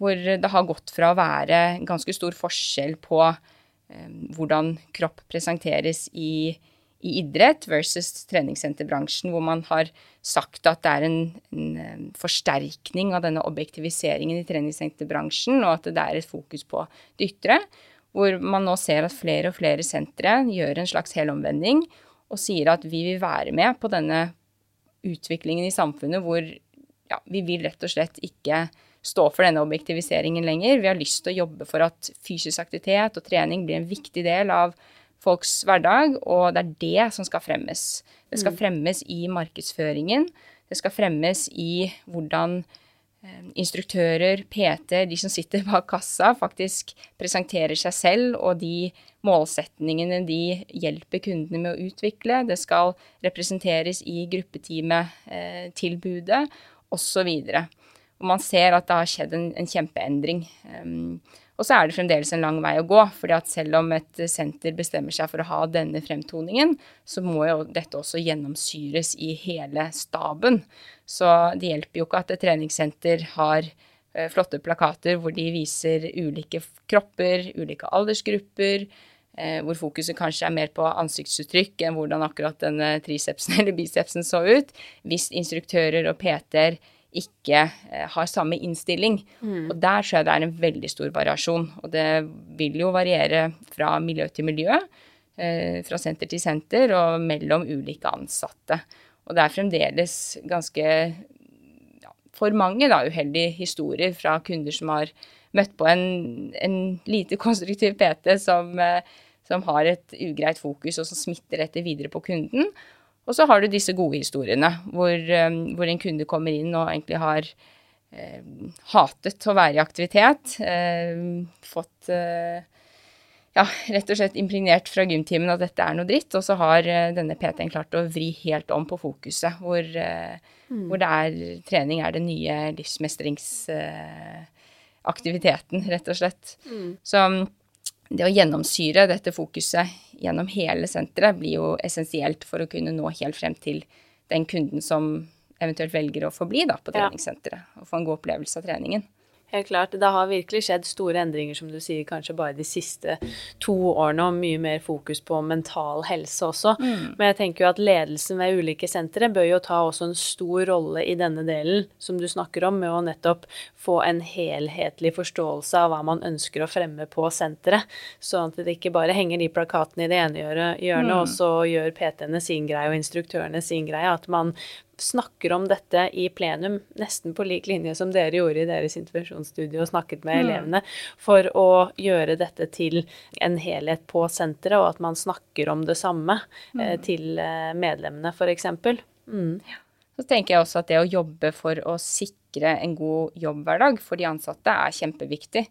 Hvor det har gått fra å være ganske stor forskjell på hvordan kropp presenteres i, i, idrett versus treningssenterbransjen, hvor man har sagt at det er en, en, forsterkning av denne objektiviseringen i treningssenterbransjen, og at det er et fokus på det ytre hvor man nå ser at flere og flere sentre gjør en slags helomvending og sier at vi vil være med på denne utviklingen i samfunnet hvor ja, vi vil rett og slett ikke stå for denne objektiviseringen lenger. Vi har lyst til å jobbe for at fysisk aktivitet og trening blir en viktig del av folks hverdag, og det er det som skal fremmes. Det skal mm. fremmes i markedsføringen. Det skal fremmes i hvordan instruktører, PT, de som sitter bak kassa, faktisk presenterer seg selv og de målsetningene de hjelper kundene med å utvikle. Det skal representeres i gruppeteamet-tilbudet eh, osv. Og man ser at det har skjedd en, en kjempeendring. Og så er det fremdeles en lang vei å gå, fordi at selv om et senter bestemmer seg for å ha denne fremtoningen, så må jo dette også gjennomsyres i hele staben. Så det hjelper jo ikke at et treningssenter har eh, flotte plakater hvor de viser ulike kropper, ulike aldersgrupper, eh, hvor fokuset kanskje er mer på ansiktsuttrykk enn hvordan akkurat denne tricepsen [laughs] eller bicepsen så ut, hvis instruktører og PT-er ikke eh, har samme innstilling. Mm. Og der tror jeg det er en veldig stor variasjon. Og det vil jo variere fra miljø til miljø, eh, fra senter til senter og mellom ulike ansatte. Og det er fremdeles ganske ja, for mange da, uheldige historier fra kunder som har møtt på en, en lite konstruktiv PT som, eh, som har et ugreit fokus, og som smitter dette videre på kunden. Og så har du disse gode historiene hvor, um, hvor, en kunde kommer inn og egentlig har eh, hatet å være i aktivitet. Eh, fått eh, ja, rett og slett impregnert fra gymtimen at dette er noe dritt. Og så har eh, denne PT-en klart å vri helt om på fokuset, hvor, eh, mm. hvor det er trening er den nye livsmestringsaktiviteten, rett og slett. Mm. Så det å gjennomsyre dette fokuset gjennom hele senteret blir jo essensielt for å kunne nå helt frem til den kunden som eventuelt velger å forbli da, på treningssenteret, og få en god opplevelse av treningen. Helt klart. Det har virkelig skjedd store endringer, som du sier, kanskje bare de siste to årene, og mye mer fokus på mental helse også. Mm. Men jeg tenker jo at ledelsen ved ulike sentre bør jo ta også en stor rolle i denne delen som du snakker om, med å nettopp få en helhetlig forståelse av hva man ønsker å fremme på senteret. Sånn at det ikke bare henger de plakatene i det ene hjørnet, mm. og så gjør PT-ene sin greie og instruktørene sin greie. At man snakker om dette i plenum, nesten på lik linje som dere gjorde i deres intervensjonsstudie og snakket med mm. elevene, for å gjøre dette til en helhet på senteret, og at man snakker om det samme eh, mm. til eh, medlemmene, f.eks. Mm. Så tenker jeg også at det å jobbe for å sikre en god jobbhverdag for de ansatte er kjempeviktig.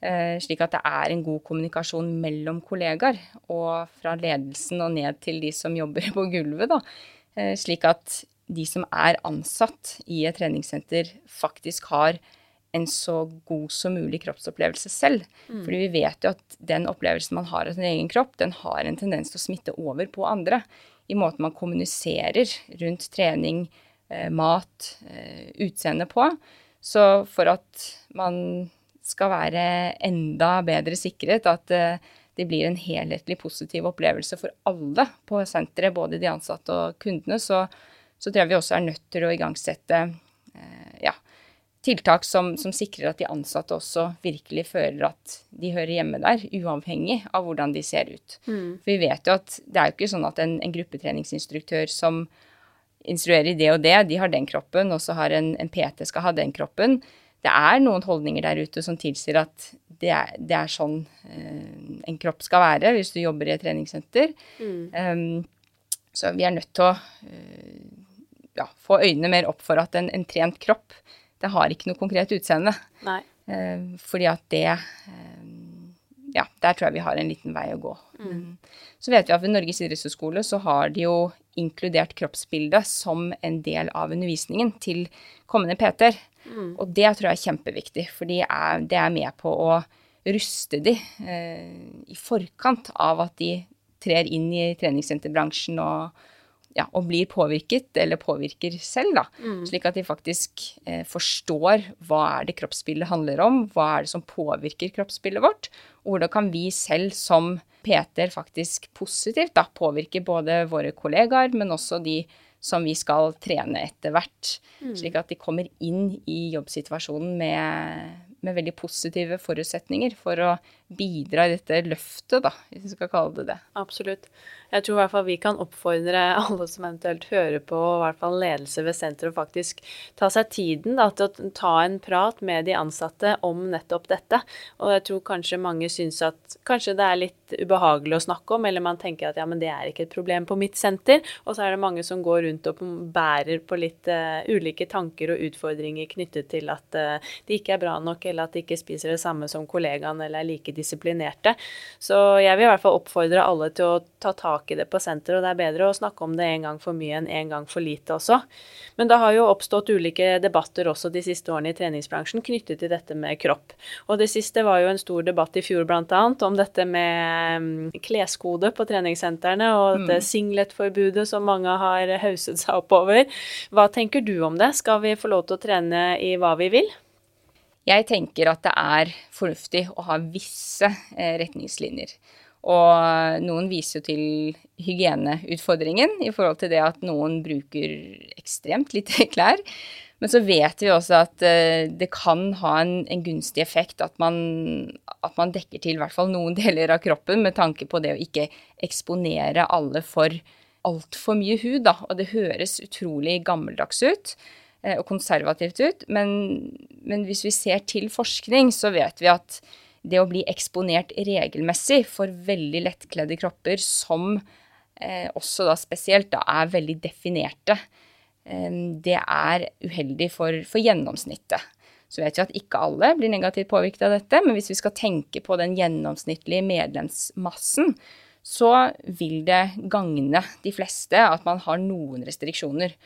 Eh, slik at det er en god kommunikasjon mellom kollegaer, og fra ledelsen og ned til de som jobber [laughs] på gulvet. da. Eh, slik at de som er ansatt i et treningssenter, faktisk har en så god som mulig kroppsopplevelse selv. Mm. Fordi vi vet jo at den opplevelsen man har av sin egen kropp, den har en tendens til å smitte over på andre. I måten man kommuniserer rundt trening, eh, mat, eh, utseende på. Så for at man skal være enda bedre sikret at eh, det blir en helhetlig positiv opplevelse for alle på senteret, både de ansatte og kundene, så så tror jeg vi også er nødt til å igangsette eh, ja, tiltak som, som, sikrer at de ansatte også virkelig føler at de hører hjemme der, uavhengig av hvordan de ser ut. Mm. For vi vet jo at det er jo ikke sånn at en, en gruppetreningsinstruktør som instruerer i det og det, de har den kroppen, og så har en, en PT skal ha den kroppen. Det er noen holdninger der ute som tilsier at det er, det er sånn eh, en kropp skal være hvis du jobber i et treningssenter. Mm. Um, så vi er nødt til å uh, ja, få øynene mer opp for at en, en, trent kropp, det har ikke noe konkret utseende. Nei. Eh, fordi at det eh, Ja, der tror jeg vi har en liten vei å gå. Mm. Så vet vi at ved Norges idrettshøgskole så har de jo inkludert kroppsbildet som en del av undervisningen til kommende PT-er. Mm. Og det tror jeg er kjempeviktig, for det er med på å ruste de eh, i forkant av at de trer inn i treningssenterbransjen og, ja, og blir påvirket, eller påvirker selv, da. Mm. Slik at de faktisk eh, forstår hva er det kroppsbildet handler om, hva er det som påvirker kroppsbildet vårt, og hvordan kan vi selv som PT-er faktisk positivt da, påvirke både våre kollegaer, men også de som vi skal trene etter hvert. Mm. Slik at de kommer inn i jobbsituasjonen med, med veldig positive forutsetninger for å bidra i dette løftet, da, hvis vi skal kalle det det. Absolutt. Jeg tror i hvert fall vi kan oppfordre [laughs] alle som eventuelt hører på, i hvert fall ledelse ved senteret, faktisk ta seg tiden da, til å ta en prat med de ansatte om nettopp dette. Og jeg tror kanskje mange syns at kanskje det er litt ubehagelig å snakke om, eller man tenker at ja, men det er ikke et problem på mitt senter. Og så er det mange som går rundt og bærer på litt uh, ulike tanker og utfordringer knyttet til at uh, det ikke er bra nok, eller at de ikke spiser det samme som kollegaen, eller er like disiplinerte. Så jeg vil i hvert fall oppfordre alle til å ta tak i det på senteret, og det er bedre å snakke om det en gang for mye enn en gang for lite også. Men det har jo oppstått ulike debatter også de siste årene i treningsbransjen knyttet til dette med kropp. Og det siste var jo en stor debatt i fjor bl.a. om dette med mm, kleskode på treningssentrene og dette mm. singletforbudet som mange har [laughs] hauset seg oppover. Hva tenker du om det? Skal vi få lov til å trene i hva vi vil? Jeg tenker at det er fornuftig å ha visse eh, retningslinjer. Og noen viser jo til hygieneutfordringen i forhold til det at noen bruker ekstremt lite [laughs] klær. Men så vet vi også at uh, det kan ha en, en gunstig effekt at man, at man, dekker til i hvert fall noen [laughs] deler av kroppen med tanke på det å ikke eksponere alle for altfor mye hud, da. Og det høres utrolig gammeldags ut og konservativt ut, men, men hvis vi ser til forskning, så vet vi at det å bli eksponert regelmessig for veldig lettkledde kropper som eh, også da spesielt da er veldig definerte, eh, det er uheldig for, for, gjennomsnittet. Så vet vi at ikke alle blir negativt påvirket av dette, men hvis vi skal tenke på den gjennomsnittlige medlemsmassen, så vil det gagne de fleste at man har noen restriksjoner.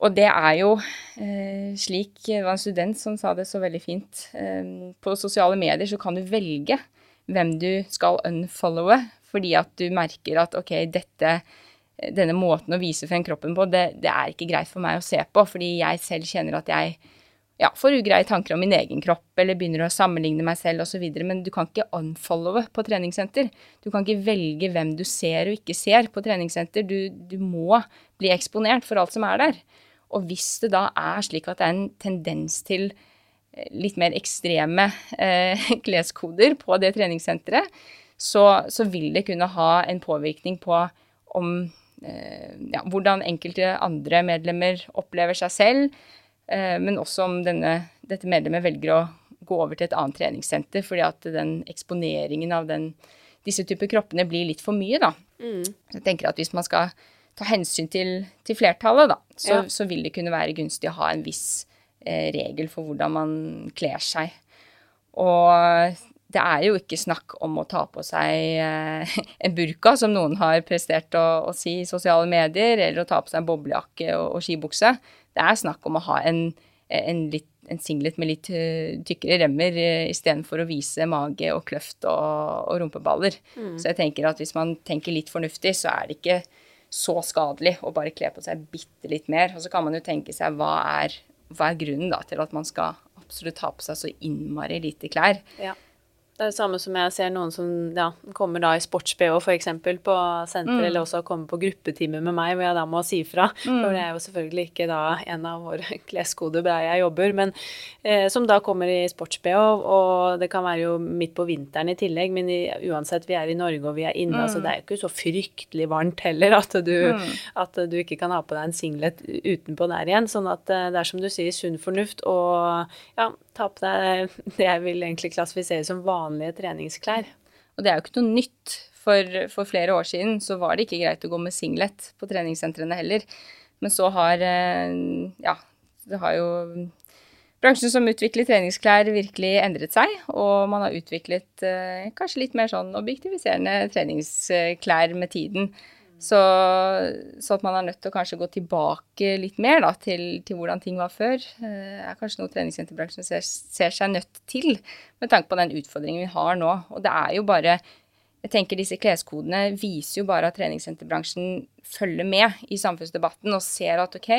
Og det er jo eh, slik Det var en student som sa det så veldig fint. Eh, på sosiale medier så kan du velge hvem du skal unfollowe, fordi at du merker at ok, dette, denne måten å vise frem kroppen på, det, det, er ikke greit for meg å se på, fordi jeg selv kjenner at jeg ja, får ugreie tanker om min egen kropp, eller begynner å sammenligne meg selv osv. Men du kan ikke unfollowe på treningssenter. Du kan ikke velge hvem du ser og ikke ser på treningssenter. Du, du må bli eksponert for alt som er der. Og hvis det da er slik at det er en tendens til eh, litt mer ekstreme eh, [laughs] kleskoder på det treningssenteret, så, så, vil det kunne ha en påvirkning på om eh, ja, hvordan enkelte andre medlemmer opplever seg selv, eh, men også om denne, dette medlemmet velger å gå over til et annet treningssenter fordi at den eksponeringen av den, disse typer kroppene blir litt for mye, da. Mm. Jeg tenker at hvis man skal ta hensyn til, til flertallet, da, så, ja. så, vil det kunne være gunstig å ha en viss eh, regel for hvordan man kler seg. Og det er jo ikke snakk om å ta på seg eh, [laughs] en burka, som noen har prestert å, å, si i sosiale medier, eller å ta på seg en boblejakke og, og skibukse. Det er snakk om å ha en, en, litt, en singlet med litt uh, tykkere remmer uh, istedenfor å vise mage og kløft og, og rumpeballer. Mm. Så jeg tenker at hvis man tenker litt fornuftig, så er det ikke så skadelig å bare kle på seg bitte litt mer. Og så kan man jo tenke seg hva er, hva er grunnen da til at man skal absolutt ha på seg så innmari lite klær. Ja. Det er det samme som jeg ser noen som ja, kommer da i sports-BH f.eks. på senter, mm. eller også kommer på gruppetime med meg, hvor jeg da må si fra. Mm. For det er jo selvfølgelig ikke da en av våre [laughs] kleskoder der jeg jobber, men eh, som da kommer i sports-BH, og det kan være jo midt på vinteren i tillegg, men i, uansett, vi er i Norge og vi er inne, mm. så det er jo ikke så fryktelig varmt heller at du, mm. at du ikke kan ha på deg en singlet utenpå der igjen. Sånn at eh, det er som du sier, sunn fornuft og ja, ta på deg [laughs] det jeg vil egentlig klassifisere som vanlige treningsklær. Og det er jo ikke noe nytt. For, for, flere år siden så var det ikke greit å gå med singlet på treningssentrene heller. Men så har eh, ja, det har jo bransjen som utvikler treningsklær, virkelig endret seg. Og man har utviklet eh, kanskje litt mer sånn objektiviserende treningsklær med tiden. Så, så, at man er nødt til å kanskje gå tilbake litt mer da, til, til, hvordan ting var før, eh, er kanskje noe treningssenterbransjen ser, ser, seg nødt til, med tanke på den utfordringen vi har nå. Og det er jo bare jeg tenker Disse kleskodene viser jo bare at treningssenterbransjen følger med i samfunnsdebatten og ser at ok,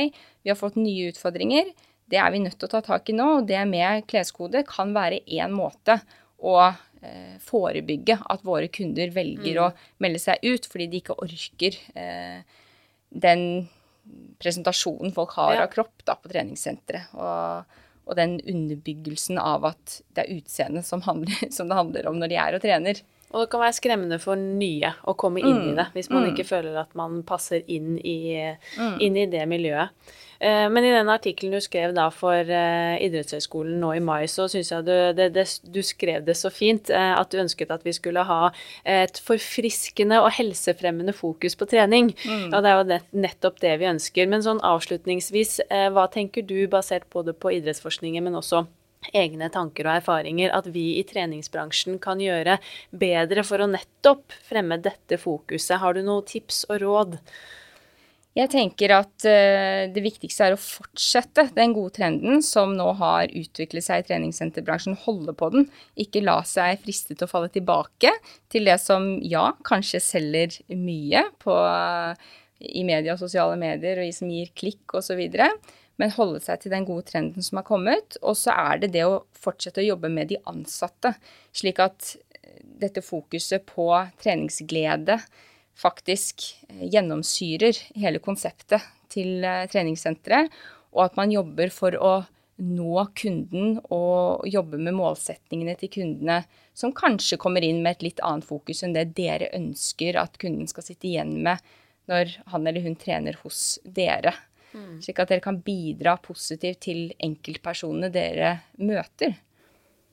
vi har fått nye utfordringer. Det er vi nødt til å ta tak i nå. og Det med kleskode kan være én måte å forebygge at våre kunder velger mm. å melde seg ut fordi de ikke orker eh, den presentasjonen folk har ja. av kropp da, på treningssenteret. Og, og, den underbyggelsen av at det er utseendet som, [laughs] som, det handler om når de er og trener. Og det kan være skremmende for nye å komme inn mm. i det, hvis man mm. ikke føler at man passer inn i, mm. inn i det miljøet. Eh, men i den artikkelen du skrev da for uh, Idrettshøgskolen nå i mai, så syns jeg du, det, det, du, skrev det så fint uh, at du ønsket at vi skulle ha et forfriskende og helsefremmende fokus på trening. Mm. Og det er jo nettopp det vi ønsker. Men sånn avslutningsvis, hva tenker du, basert både på idrettsforskningen, men også egne tanker og erfaringer at vi i treningsbransjen kan gjøre bedre for å nettopp fremme dette fokuset? Har du noen tips og råd? Jeg tenker at uh, det viktigste er å fortsette den gode trenden som nå har utviklet seg i treningssenterbransjen. Holde på den. Ikke la seg friste til å falle tilbake til det som ja, kanskje selger mye på, uh, i media og sosiale medier, og som gir klikk osv men holde seg til den gode trenden som har kommet. Og så er det det å fortsette å jobbe med de ansatte, slik at eh, dette fokuset på treningsglede faktisk eh, gjennomsyrer hele konseptet til eh, treningssenteret, og at man jobber for å nå kunden og jobbe med målsettingene til kundene, som kanskje kommer inn med et litt annet fokus enn det dere ønsker at kunden skal sitte igjen med når han eller hun trener hos dere. Mm. Slik at dere kan bidra positivt til enkeltpersonene dere møter.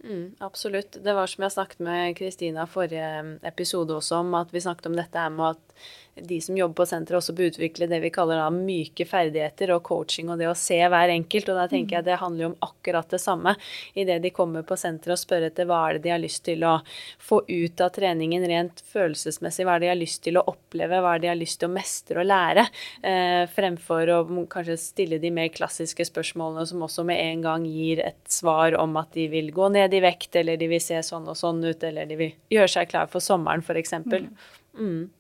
Mm, absolutt. Det var som jeg snakket med Kristina forrige episode også om, at vi snakket om dette med at de som jobber på senteret også bør utvikle det vi kaller da myke ferdigheter og coaching og det å se hver enkelt. Og da tenker jeg det handler jo om akkurat det samme. Idet de kommer på senteret og spør etter hva er det de har lyst til å få ut av treningen rent følelsesmessig, hva er det de har lyst til å oppleve, hva er det de har lyst til å mestre og lære, eh, fremfor å kanskje stille de mer klassiske spørsmålene som også med en gang gir et svar om at de vil gå ned i vekt, eller de vil se sånn og sånn ut, eller de vil gjøre seg klar for sommeren, f.eks. Mm.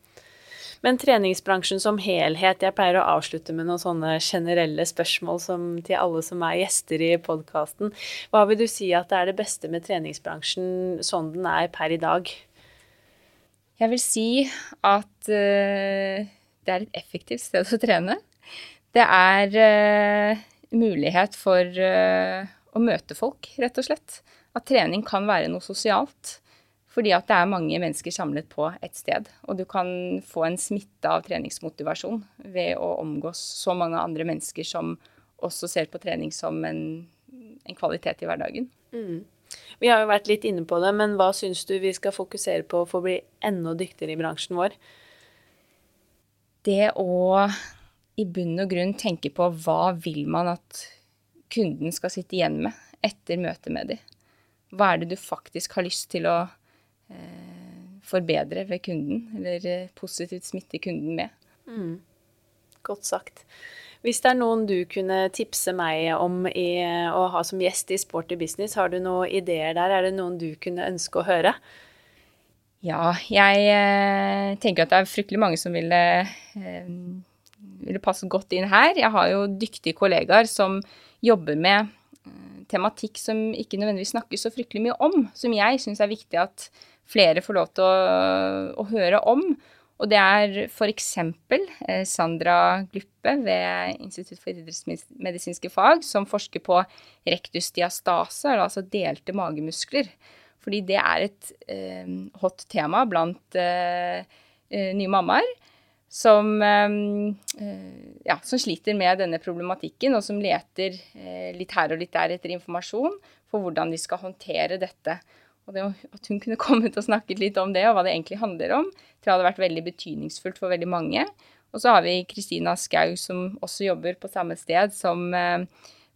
Men treningsbransjen som helhet, jeg pleier å avslutte med noen sånne generelle spørsmål som, til alle som er gjester i podkasten. Hva vil du si at det er det beste med treningsbransjen sånn den er per i dag? Jeg vil si at uh, det er et effektivt sted å trene. Det er uh, mulighet for uh, å møte folk, rett og slett. At trening kan være noe sosialt. Fordi at det er mange mennesker samlet på ett sted. Og du kan få en smitte av treningsmotivasjon ved å omgås så mange andre mennesker som også ser på trening som en, en kvalitet i hverdagen. Mm. Vi har jo vært litt inne på det, men hva syns du vi skal fokusere på for å bli enda dyktigere i bransjen vår? Det å i bunn og grunn tenke på hva vil man at kunden skal sitte igjen med etter møtet med dem. Hva er det du faktisk har lyst til å forbedre ved kunden, eller eh, positivt smitte kunden med. Mm. Godt sagt. Hvis det er noen du kunne tipse meg om i, å ha som gjest i Sporty Business, har du noen ideer der? Er det noen du kunne ønske å høre? Ja, jeg eh, tenker at det er fryktelig mange som ville, eh, ville passe godt inn her. Jeg har jo dyktige kollegaer som jobber med eh, tematikk som ikke nødvendigvis snakkes så fryktelig mye om, som jeg syns er viktig at flere får lov til å, å høre om. Og det er f.eks. Eh, Sandra Gluppe ved Institutt for idrettsmedisinske fag, som forsker på rektusdiastase, altså delte magemuskler. Fordi det er et eh, hot tema blant eh, eh nye mammaer. Som, eh, eh, ja, som, sliter med denne problematikken, og som leter litt her og litt der etter informasjon for hvordan de skal håndtere dette. Og det at hun kunne [laughs] kommet og snakket litt om det, og hva det egentlig handler om, tror jeg hadde vært veldig betydningsfullt for veldig mange. Og så har vi Kristina Skau, som også jobber på samme sted, som eh,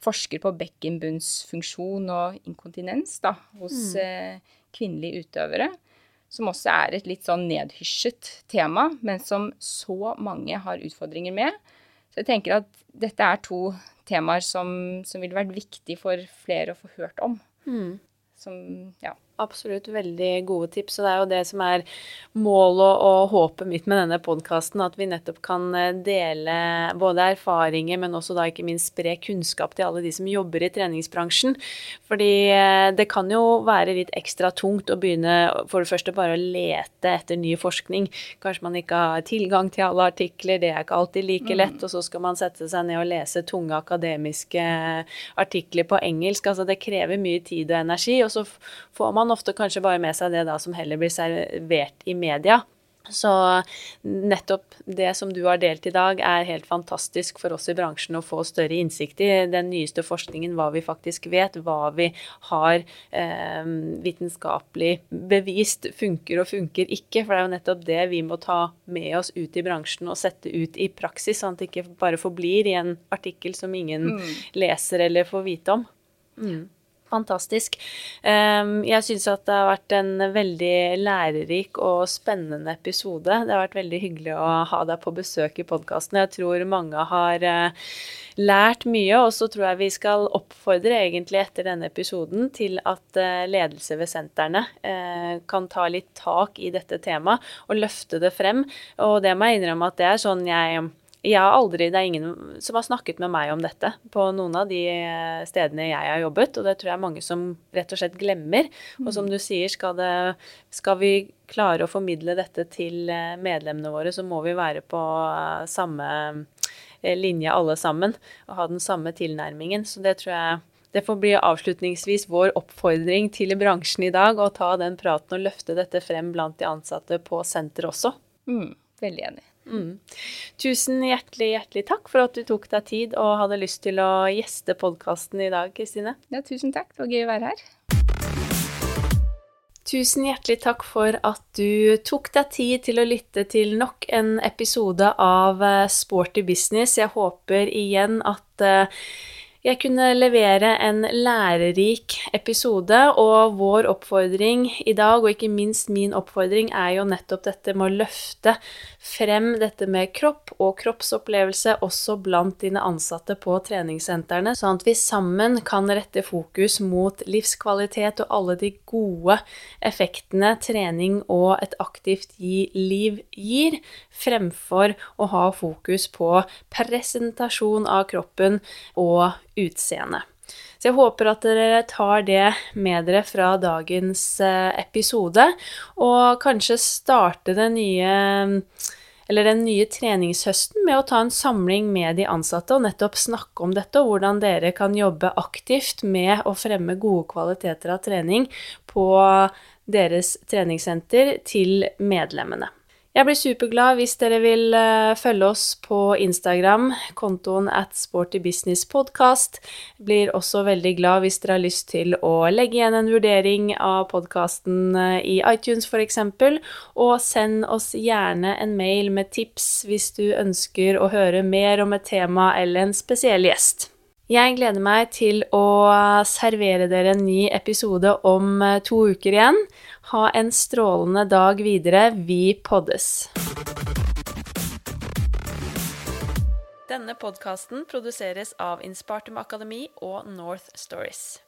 forsker på bekkenbunnsfunksjon og inkontinens da, hos mm. eh, kvinnelige utøvere. Som også er et litt sånn nedhysjet tema, men som så mange har utfordringer med. Så jeg tenker at dette er to temaer som, som ville vært viktig for flere å få hørt om. Mm. Som, ja, Absolutt veldig gode tips. Og det er jo det som er målet og håpet mitt med denne podkasten. At vi nettopp kan eh, dele både erfaringer, men også da ikke minst spre kunnskap til alle de som jobber i treningsbransjen. Fordi eh, det kan jo være litt ekstra tungt å begynne for det første bare å lete etter ny forskning. Kanskje man ikke har tilgang til alle artikler, det er ikke alltid like lett. Mm. Og så skal man sette seg ned og lese tunge akademiske artikler på engelsk. Altså det krever mye tid og energi. og så får man ofte kanskje bare med seg det da som heller blir servert i media. Så nettopp det som du har delt i dag, er helt fantastisk for oss i bransjen å få større innsikt i den nyeste forskningen, hva vi faktisk vet, hva vi har eh, vitenskapelig bevist funker og funker ikke. For det er jo nettopp det vi må ta med oss ut i bransjen og sette ut i praksis, sånn at det ikke bare forblir i en artikkel som ingen mm. leser eller får vite om. Mm fantastisk. Ehm, jeg syns at det har vært en veldig lærerik og spennende episode. Det har vært veldig hyggelig å ha deg på besøk i podkasten. Jeg tror mange har eh, lært mye, og så tror jeg vi skal oppfordre egentlig etter denne episoden til at eh, ledelse ved sentrene eh, kan ta litt tak i dette temaet og løfte det frem. Og det må jeg innrømme at det er sånn jeg jeg har aldri, Det er ingen som har snakket med meg om dette på noen av de eh, stedene jeg har jobbet, og det tror jeg er mange som rett og slett glemmer. Og som mm. du sier, skal, det, skal vi klare å formidle dette til eh, medlemmene våre, så må vi være på eh, samme linje alle sammen og ha den samme tilnærmingen. Så det tror jeg det får bli avslutningsvis vår oppfordring til bransjen i dag, å ta den praten og løfte dette frem blant de ansatte på senteret også. Mm, veldig enig. Mm. Tusen hjertelig, hjertelig takk for at du tok deg tid og hadde lyst til å gjeste podkasten i dag, Kristine. Ja, tusen takk. Det var gøy å være her. Tusen hjertelig takk for at du tok deg tid til å lytte til nok en episode av eh, Sporty business. Jeg håper igjen at eh, jeg kunne levere en lærerik episode, og vår oppfordring i dag, og ikke minst min oppfordring, er jo nettopp dette med å løfte frem dette med kropp og kroppsopplevelse også blant dine ansatte på treningssentrene, sånn at vi sammen kan rette fokus mot livskvalitet og alle de gode effektene trening og et aktivt liv gir, fremfor å ha fokus på presentasjon av kroppen og utseende. Så jeg håper at dere tar det med dere fra dagens eh, episode, og kanskje starte den nye den nye treningshøsten med å ta en samling med de ansatte og nettopp snakke om dette, og hvordan dere kan jobbe aktivt med å fremme gode kvaliteter av trening på deres treningssenter til medlemmene. Jeg blir superglad hvis dere vil uh, følge oss på Instagram, kontoen at sportybusinesspodkast. Blir også veldig glad hvis dere har lyst til å legge igjen en vurdering av podkasten uh, i iTunes f.eks., og send oss gjerne en mail med tips hvis du ønsker å høre mer om et tema eller en spesiell gjest. Jeg gleder meg til å servere dere en ny episode om to uker igjen. Ha en strålende dag videre. Vi poddes. Denne podkasten produseres av Inspartum Akademi og North Stories.